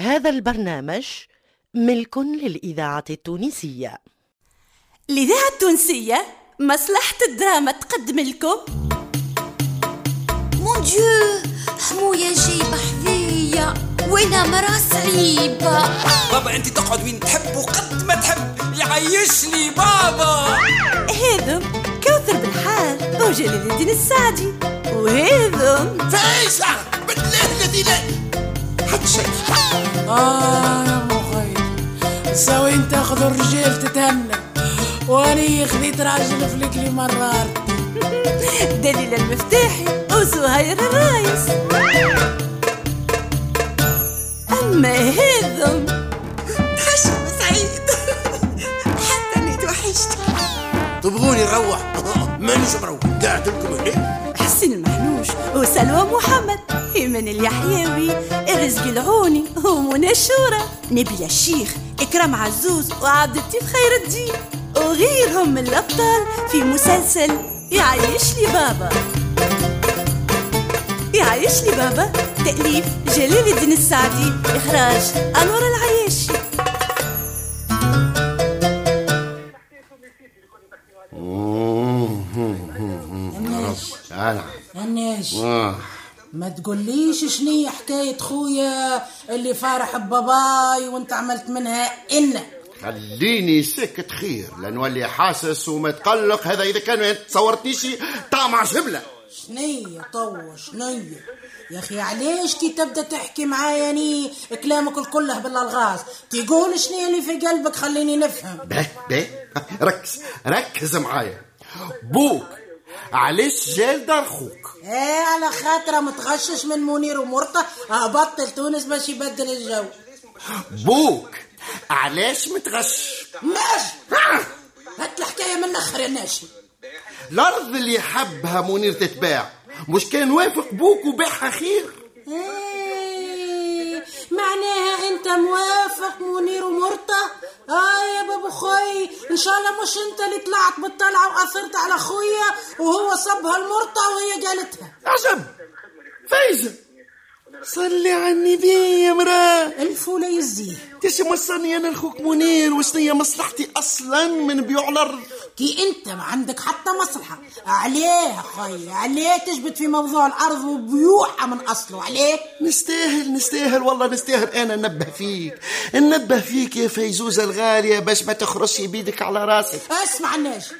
هذا البرنامج ملك للإذاعة التونسية. الإذاعة التونسية مصلحة الدراما تقدم لكم. مون ديو حموية جايبة حذية وأنا مرا صعيبة. بابا أنت تقعد وين تحب وقد ما تحب. يعيشني بابا. هذم كوثر بالحال وجلال الدين السعدي. وهذم فايشة بالله الذي لا حد شيء آه يا مخي. سوي انت تاخذ الرجال تتهنى. واني خذيت راجل فلكلي مرار. دليل المفتاحي وزهير الرايس. أما هذم. حشم سعيد حتى اني توحشت. تبغوني نروح؟ مانيش مروح. قاعد لكم هنا. حسين المحنوش وسلوى محمد. إيمان اليحيوي الرزق العوني ومنى الشورى نبيل الشيخ إكرام عزوز وعبد اللطيف خير الدين. وغيرهم من الأبطال في مسلسل يعيش لي بابا. يعيش لي بابا تأليف جلال الدين السعدي إخراج أنور العياشي أنا الناس آه. ما تقوليش شنية حكاية خويا اللي فارح بباباي وانت عملت منها إن. خليني ساكت خير لنولي حاسس ومتقلق هذا إذا كان تصورتنيش طامع شبله شنية طوة شنية يا أخي علاش كي تبدأ تحكي معايا يعني كلامك الكله بالألغاز؟ تقول شنية اللي في قلبك؟ خليني نفهم. به به. ركز ركز معايا. بوك علاش جا لدار خوك. إيه على خاطره متغشش من منير ومرته. هبطل تونس باش يبدل الجو. بوك علاش متغشش؟ ماشي هات الحكاية من الآخر يا ناشي. الأرض اللي حبها منير تتباع مش كان وافق بوك وبيعها خير؟ إيه، انت موافق منير ومرته آه يا بابا خوي إن شاء الله مش انت اللي طلعت بالطلعة وأثرت على خويا وهو صبها المرته وهي قالتها. عجب فايزة. صلي على النبي يا مراه الفوله يزيه تيش موصلني أنا لخوك منير وشنية مصلحتي أصلا من بيوع الأرض كي انت ما عندك حتى مصلحة. عليه خي عليه تجبد في موضوع الأرض وبيوعها من أصله. عليه. نستاهل نستاهل والله نستاهل. أنا ننبه فيك ننبه فيك يا فيزوزة الغالية باش ما تخرجش بيدك على راسك. اسمع الناس.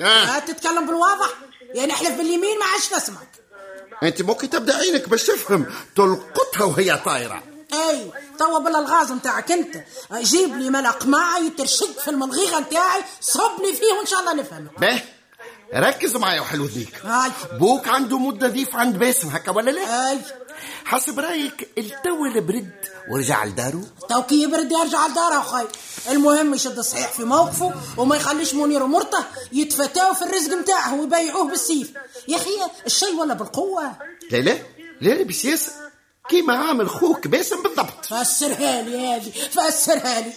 آه. تتكلم بالواضح. يعني احلف باليمين ما عادش نسمعك أنت ممكن تبدأ عينك باش تفهم. تلقطها وهي طايرة. إي توا بالالغاز نتاعك أنت. جيب لي ملق معي يترشق في الملغيغه نتاعي صبني فيه وإن شاء الله نفهمك. به ركز معايا وحلو ذيك بوك عنده مدة ضيف عند باسم هكا ولا لا؟ إي. حسب رأيك التو البرد ورجع لدارو؟ تو كي يبرد يرجع لداره أخي المهم يشد صحيح في موقفه وما يخليش منير ومرته يتفتاوا في الرزق نتاعه ويبيعوه بالسيف. يا أخي الشيء ولا بالقوة؟ لا لا لا لا بسياسة. كيما عامل خوك باسم بالضبط. فسرها لي هذه فسرها لي.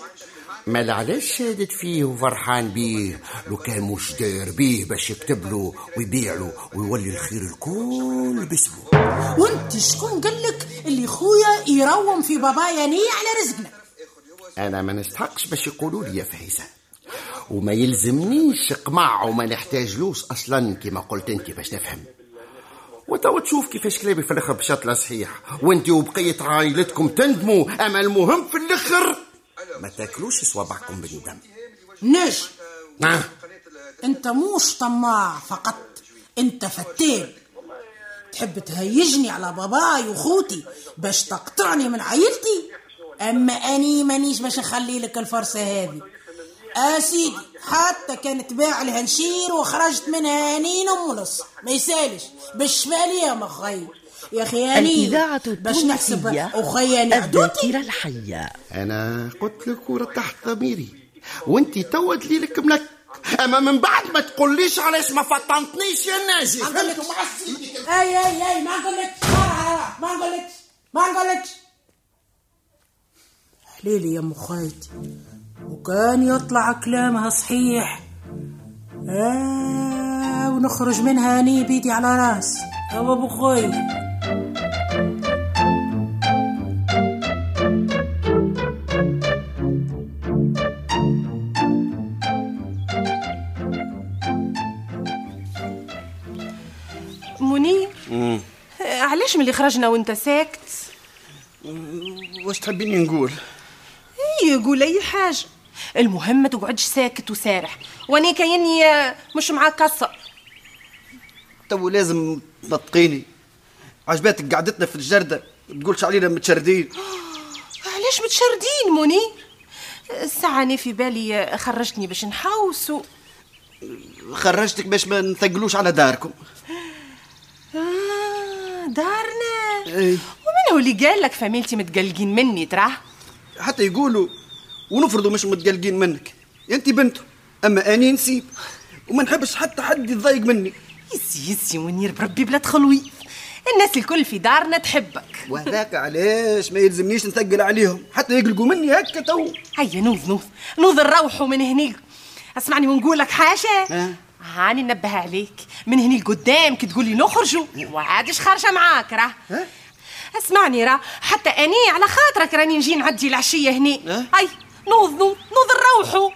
ما علاش شادد فيه وفرحان بيه؟ لو كان مش داير بيه باش يكتب له ويبيع له ويولي الخير الكل باسمه. وانت شكون قال لك اللي خويا يروم في بابايا نية على رزقنا؟ أنا ما نستحقش باش يقولوا لي يا فايزة وما يلزمنيش قمع وما نحتاجلوش أصلا كما قلت أنت باش نفهم. وتوا تشوف كيفاش كلابي في الآخر بشطلة صحيح. وانت وبقية عائلتكم تندموا أما المهم في الآخر ما تاكلوش صوابعكم بالندم نجم. آه. أنت موش طماع فقط. أنت فتان. تحب تهيجني على باباي وخوتي باش تقطعني من عائلتي أما أني مانيش باش نخلي لك الفرصة هذه. آه سيدي حتى كانت باع لها نشير وخرجت منها هنين وملص ما يسألش. مخي؟ يا أخي هنين الإذاعة باش نحسب عدوتي الذاكرة الحية. أنا قلت لك ورتحت ضميري وأنت توا دليلك ملك. أما من بعد ما تقوليش علاش ما فطنتنيش يا ناجي ما نقولك أي أي أي. ما نقولك ما نقولك ما نقولك حليلي يا ام خالتي وكان يطلع كلامها صحيح. آه ونخرج منها أني بيدي على رأس. هو أبو خوي. منير علاش ملي خرجنا وانت ساكت؟ واش تحبيني نقول؟ اي قول أي حاجة. المهم ما تقعدش ساكت وسارح. واني كايني آه، مش معاك قصة. تو لازم تنطقيني. عجباتك قعدتنا في الجردة تقولش علينا متشردين. علاش متشردين منير الساعة أنا في بالي آه، خرجتني باش نحوس و... خرجتك باش ما نثقلوش على داركم. آه دارنا. اي ومن هو اللي قال لك فاميلتي متقلقين مني تراه حتى يقولوا ونفرضوا مش متقلقين منك. انت بنته اما اني نسيب. وما نحبش حتى حد يتضايق مني. يسي يسي منير بربي بلا تخلويض الناس الكل في دارنا تحبك. وهذاك علاش ما يلزمنيش نثقل عليهم؟ حتى يقلقوا مني هكا تو. هيا نوض نوض نوض نروحوا من هني. اسمعني ونقول لك حاجة؟ آه. هاني ننبه عليك. من هني لقدام كي تقول لي نخرجوا وعادش خارجة معاك راه. آه. اسمعني راه. حتى اني على خاطرك راني نجي نعدي العشية هني. آه. هاي نوض نوض نوض نروحوا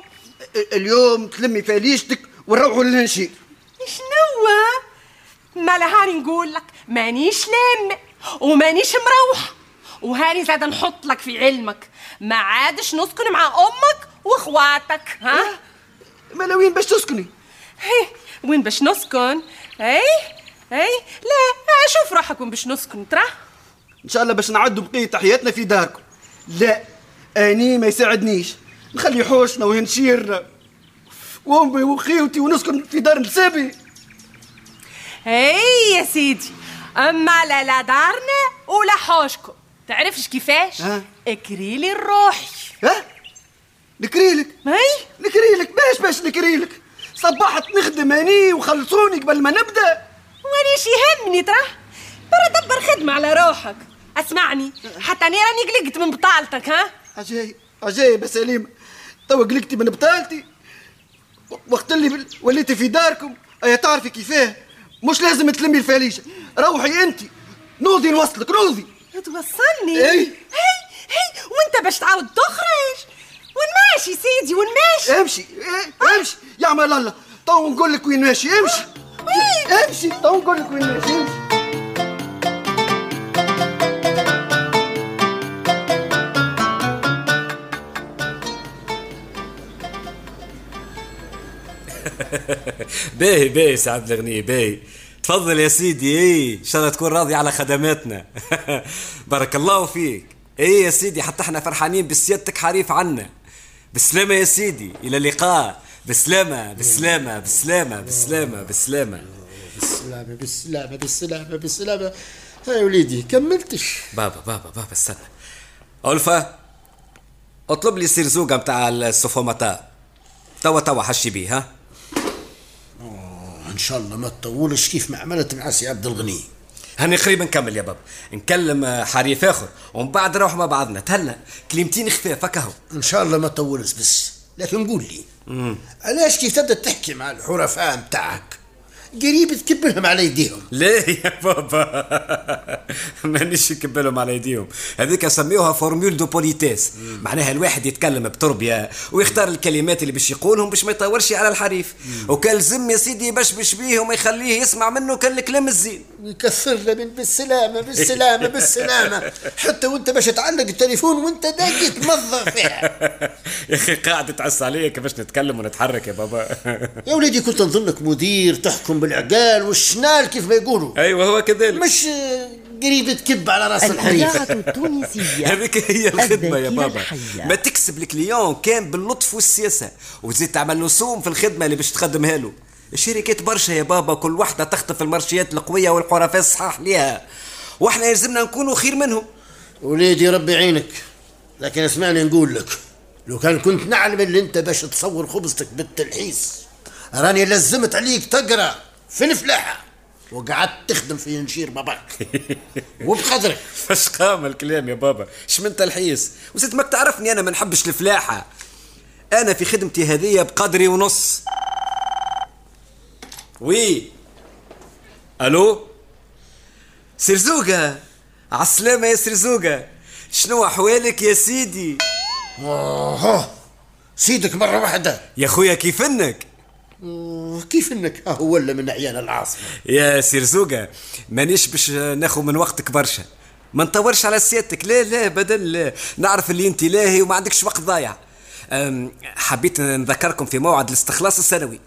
اليوم تلمي فاليشتك ونروحوا للنشير شنو مالا هاني نقول لك مانيش لامة ومانيش مروحة وهاني زاد نحط لك في علمك. ما عادش نسكن مع أمك وأخواتك ها؟ ما وين باش تسكني؟ هي وين باش نسكن؟ اي اي لا شوف روحك وين باش نسكن ترى؟ إن شاء الله باش نعدوا بقية حياتنا في داركم. لا. أني ما يساعدنيش. نخلي حوشنا وهنشير وامي وخيوتي ونسكن في دار نسابي. اي يا سيدي أما لا لا دارنا ولا حوشكم تعرفش كيفاش؟ ها؟ أكريلي الروحي. ها؟ نكريلك. هاي؟ نكريلك. باش باش نكريلك. صبحت نخدم اني وخلصوني قبل ما نبدأ. وليش يهمني ترى. برا دبر خدمة على روحك. اسمعني حتى أنا راني قلقت من بطالتك ها؟ عجايب عجايب يا سليمة توا قلقتي من بطالتي. وقت اللي وليتي في داركم أيا تعرفي كيفاه؟ مش لازم تلمي الفاليشة روحي أنت. نوضي نوصلك نوضي. توصلني؟ إي. هي هي وأنت باش تعاود تخرج. وين ماشي سيدي وين ماشي امشي. إيه، امشي. يعمل الله تو نقول لك وين ماشي امشي. امشي. تو نقول لك وين ماشي امشي. باهي باهي سعد الغنية باهي. تفضل يا سيدي إي إن شاء الله تكون راضي على خدماتنا. بارك الله فيك. إي يا سيدي حتى إحنا فرحانين بسيادتك حريف عنا. بالسلامة يا سيدي إلى اللقاء. بالسلامة بالسلامة بالسلامة بالسلامة بالسلامة بالسلامة بالسلامة بالسلامة بالسلامة هاي وليدي كملتش. بابا بابا بابا استنى. ألفا اطلب لي سيرزوقة متاع السوفوماتا. توا توا حاشتي بيه ها؟ إن شاء الله ما تطولش كيف ما عملت مع سي عبد الغني. هاني قريب نكمل يا بابا نكلم آه، حريف اخر ومن بعد نروح مع بعضنا. تهلا كلمتين خفاف هكا إن شاء الله ما تطولش بس. لكن قول لي علاش كيف تبدأ تحكي مع الحرفاء متاعك؟ قريب تكبلهم على يديهم. ليه يا بابا؟ مانيش نكبلهم على يديهم. هذيك سميوها formule de politesse معناها الواحد يتكلم بتربية ويختار الكلمات اللي باش يقولهم باش ما يطورش على الحريف. وكان لزم يا سيدي بيه وما يخليه يسمع منه كان الكلام الزين. يكثر له من بالسلامة بالسلامة بالسلامة. حتى وانت باش تعلق التليفون وانت داقي تمضغ فيها يا أخي قاعد تعس عليا كيفاش نتكلم ونتحرك يا بابا. يا وليدي كنت نظنك مدير تحكم بالعقال والشنال كيف ما يقولوا. أيوه هو كذلك. مش قريب تكب على رأس الحريف الإذاعة التونسية. هذيك هي الخدمة يا بابا. الحية. ما تكسب الكليون كان باللطف والسياسة. وتزيد تعمل له سوم في الخدمة اللي باش تقدمها له. الشركات برشا يا بابا كل واحدة تخطف المارشيات القوية والحرفاء الصحاح ليها. وإحنا يلزمنا نكونوا خير منهم. وليدي ربي يعينك. لكن اسمعني نقول لك لو كان كنت نعلم اللي انت باش تصور خبزتك بالتلحيس راني لزمت عليك تقرأ في الفلاحة. وقعدت تخدم في نشير باباك. وبقدرك. فاش قام الكلام يا بابا؟ اش من تلحيس وزيد ماك تعرفني أنا ما نحبش الفلاحة. أنا في خدمتي هذية بقدري ونص. وي. ألو؟ سرزوقة. عالسلامة يا سرزوقة. شنو أحوالك يا سيدي؟ أوه. سيدك مرة واحدة. يا خويا كيفنك وكيف إنك؟ ها ولا من عيان العاصمة. يا سيرزوقة مانيش باش ناخذ من وقتك برشا. ما نطورش على سيادتك. لا لا بدل لا. نعرف اللي أنت لاهي وما عندكش وقت ضايع. حبيت نذكركم في موعد الاستخلاص السنوي.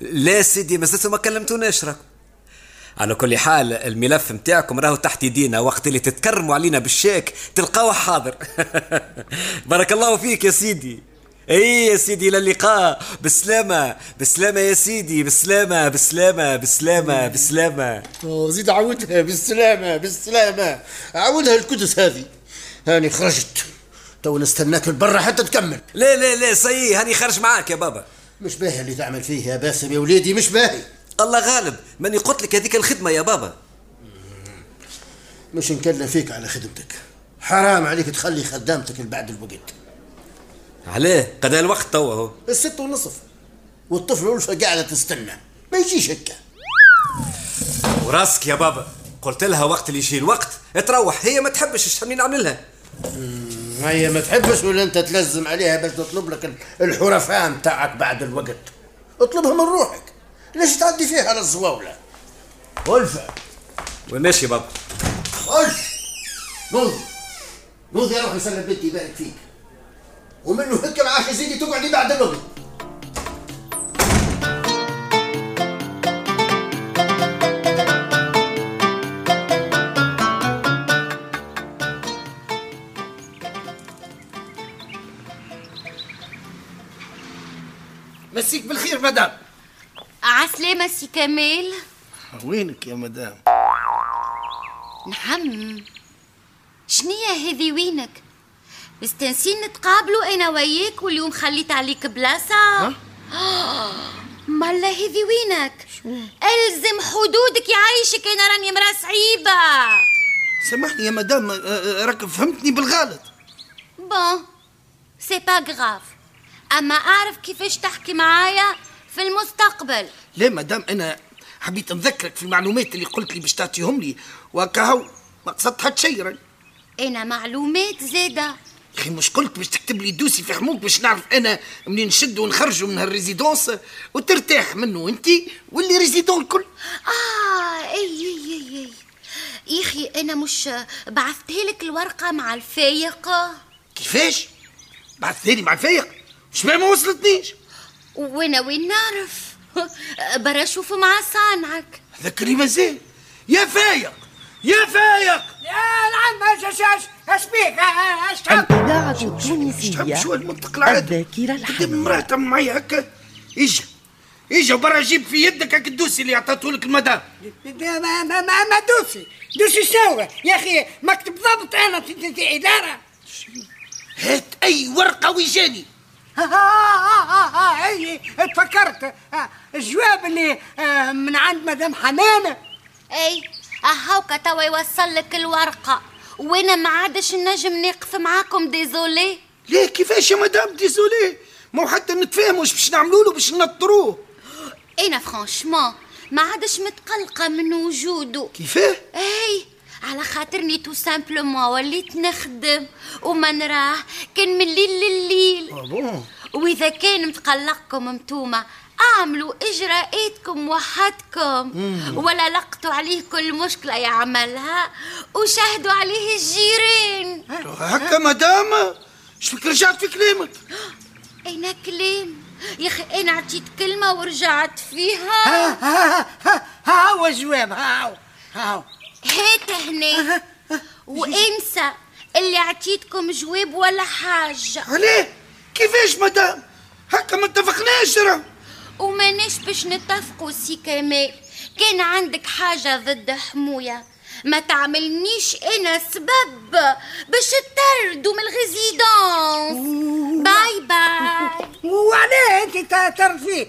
لا سيدي ما زلتوا ما كلمتوناش راكم. على كل حال الملف متاعكم راهو تحت يدينا وقت اللي تتكرموا علينا بالشيك تلقاوه حاضر. بارك الله فيك يا سيدي. إي يا سيدي إلى اللقاء. بالسلامة بالسلامة يا سيدي. بالسلامة بالسلامة بالسلامة بالسلامة زيد عودها بالسلامه بالسلامه عودها الكدس هذه. هاني خرجت. تو نستناك برا حتى تكمل. لا لا لا سي هاني خارج معاك يا بابا. مش باهي اللي تعمل فيه يا باسم يا وليدي مش باهي. الله غالب ماني قلت لك هذيك الخدمة يا بابا. مش نكلم فيك على خدمتك. حرام عليك تخلي خدامتك لبعد الوقت. علاه قد الوقت توا هو. الست ونصف والطفل والفة قاعدة تستنى. ما يجيش هكا. وراسك يا بابا. قلت لها وقت اللي يجي الوقت تروح. هي ما تحبش إيش تحبني نعمل لها. هي ما تحبش ولا انت تلزم عليها باش تطلب لك ال- الحرفاء متاعك بعد الوقت. اطلبها من روحك. ليش تعدي فيها على الزواولة؟ ولفة. وماشي يا بابا خش نوضي نوضي روح يسلم بنتي يبارك فيك. ومنه هكا معاك يا سيدي تقعدي بعد الوقت. مسيك بالخير مدام. عسلامة سي كمال وينك يا مدام؟ نعم. شنية هذي وينك؟ مستنسين نتقابلوا أنا وياك واليوم خليت عليك بلاصة. مالا هذي وينك؟ ألزم حدودك يعيشك أنا راني مرا صعيبة. سامحني يا مدام آه، آه، راك فهمتني بالغلط. bon c'est pas grave أما أعرف كيفاش تحكي معايا في المستقبل. لا مدام أنا حبيت نذكرك في المعلومات اللي قلت لي باش تعطيهم لي. وكهو ما قصدت حتى شيء. أنا معلومات زادة. يا أخي مش قلت باش تكتب لي dossier في حموك باش نعرف أنا منين نشد ونخرجوا من هال résidence وترتاح منه أنت واللي résidents الكل. آه إي إي إي إي. يا أخي أنا مش بعثتها لك الورقة مع الفايق. كيفاش؟ بعثتني مع الفايق؟ مش ما وصلتنيش. وأنا وين نعرف؟ برا شوف مع صانعك. ذكري مازال يا فايق يا فايق. يا نعم اش اش اش اش بيك اش تحب الإذاعة تحب التونسية. شو المنطق العادي الذاكرة قدام الحية تعمل معايا هكا. إجا. إجا برا جيب في يدك هاك الدوسي اللي عطاته لك المدام. ما ما ما ما, dossier. dossier شنو يا أخي مكتب ضبط أنا في, في, في إدارة. هات أي ورقة ويجاني. ها ها ها ها اي تفكرت آه، الجواب اللي آه، من عند مدام حنانه اي اهاوكا توا يوصل لك الورقه وأنا ما عادش نجم نقف معاكم désolée ليه كيفاش يا مدام désolée ما هو حتى نتفاهموا باش نعملوا له باش نطردوه أنا franchement ما عادش متقلقه من وجوده كيفاه اي على خاطرني تو simplement وليت نخدم وما نراه كان من الليل لليل آه واذا كان متقلقكم انتوما اعملوا اجراءاتكم وحدكم ولا لقطوا عليه كل مشكله يعملها وشاهدوا عليه الجيران هكا مدام شفيك رجعت في كلامك اين كلام يا أخي أنا عطيت كلمه ورجعت فيها ها ها ها ها هو الجواب ها هو ها هو هات هنا وانسى اللي عطيتكم جواب ولا حاجة. عليه؟ كيفاش مدام؟ هكا ما اتفقناش راه وماناش باش نتفقوا سي كمال. كان عندك حاجة ضد حموية. ما تعملنيش أنا سبب باش تطردوا من ال résidence bye bye. وعليه أنت ت- ترفيه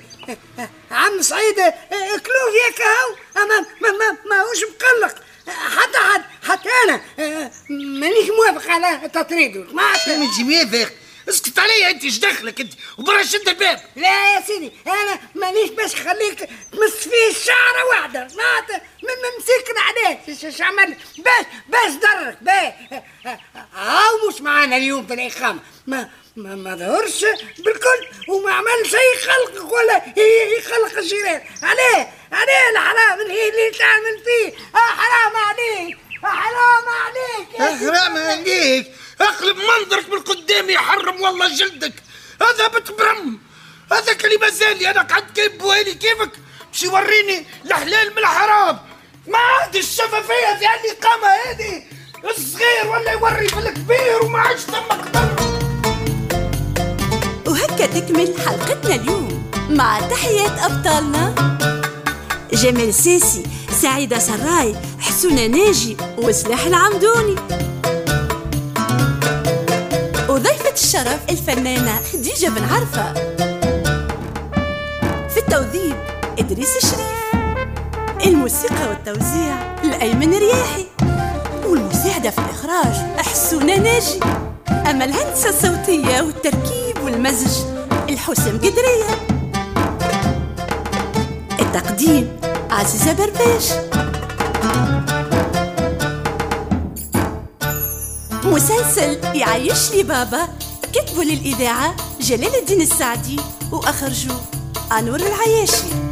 عم سعيد آه، كلوه ياك هاو. اما ما ما ماهوش مقلق. حتى حد حتى أنا آه، مانيش موافق على تطريده سمعت من جميع اسكت عليا انت إيش دخلك انت وبرا شد الباب لا يا سيدي أنا مانيش باش خليك تمس فيه شعره واحدة سمعت من مسكنا عليك ش- ش عمل باش باش ضرك باش هاو مش معانا اليوم في الاقامه ما ما ظهرش بالكل وما عمل شيء يخلقك ولا ي- يخلق الجيران عليه عليه الحرام اللي اللي تعمل فيه. آه حرام عليك. آه حرام عليك. يا حرام عليك. اقلب منظرك من قدامي يحرم والله جلدك. هذا بتبرم. هذاك اللي مازال أنا قعدت كيف بوالي كيفك؟ باش يوريني الحلال من الحرام. ما عاد الشفافية في هالإقامة هذه. الصغير ولا يوري في الكبير وما عادش ثم قدر تكمل حلقتنا اليوم. مع تحيات أبطالنا. جمال ساسي سعيدة سراي حسونة ناجي وسلاح العمدوني. وضيفة الشرف الفنانة خديجة بن عرفة. في التوظيف إدريس الشريف. الموسيقى والتوزيع الأيمن رياحي والمساعدة في الإخراج حسونة ناجي. أما الهندسة الصوتية والتركيب والمزج الحسام قدرية. التقديم عزيزة برباش مسلسل يعيش لي بابا كتبوا للإذاعة جلال الدين السعدي وأخرجوا أنور العياشي.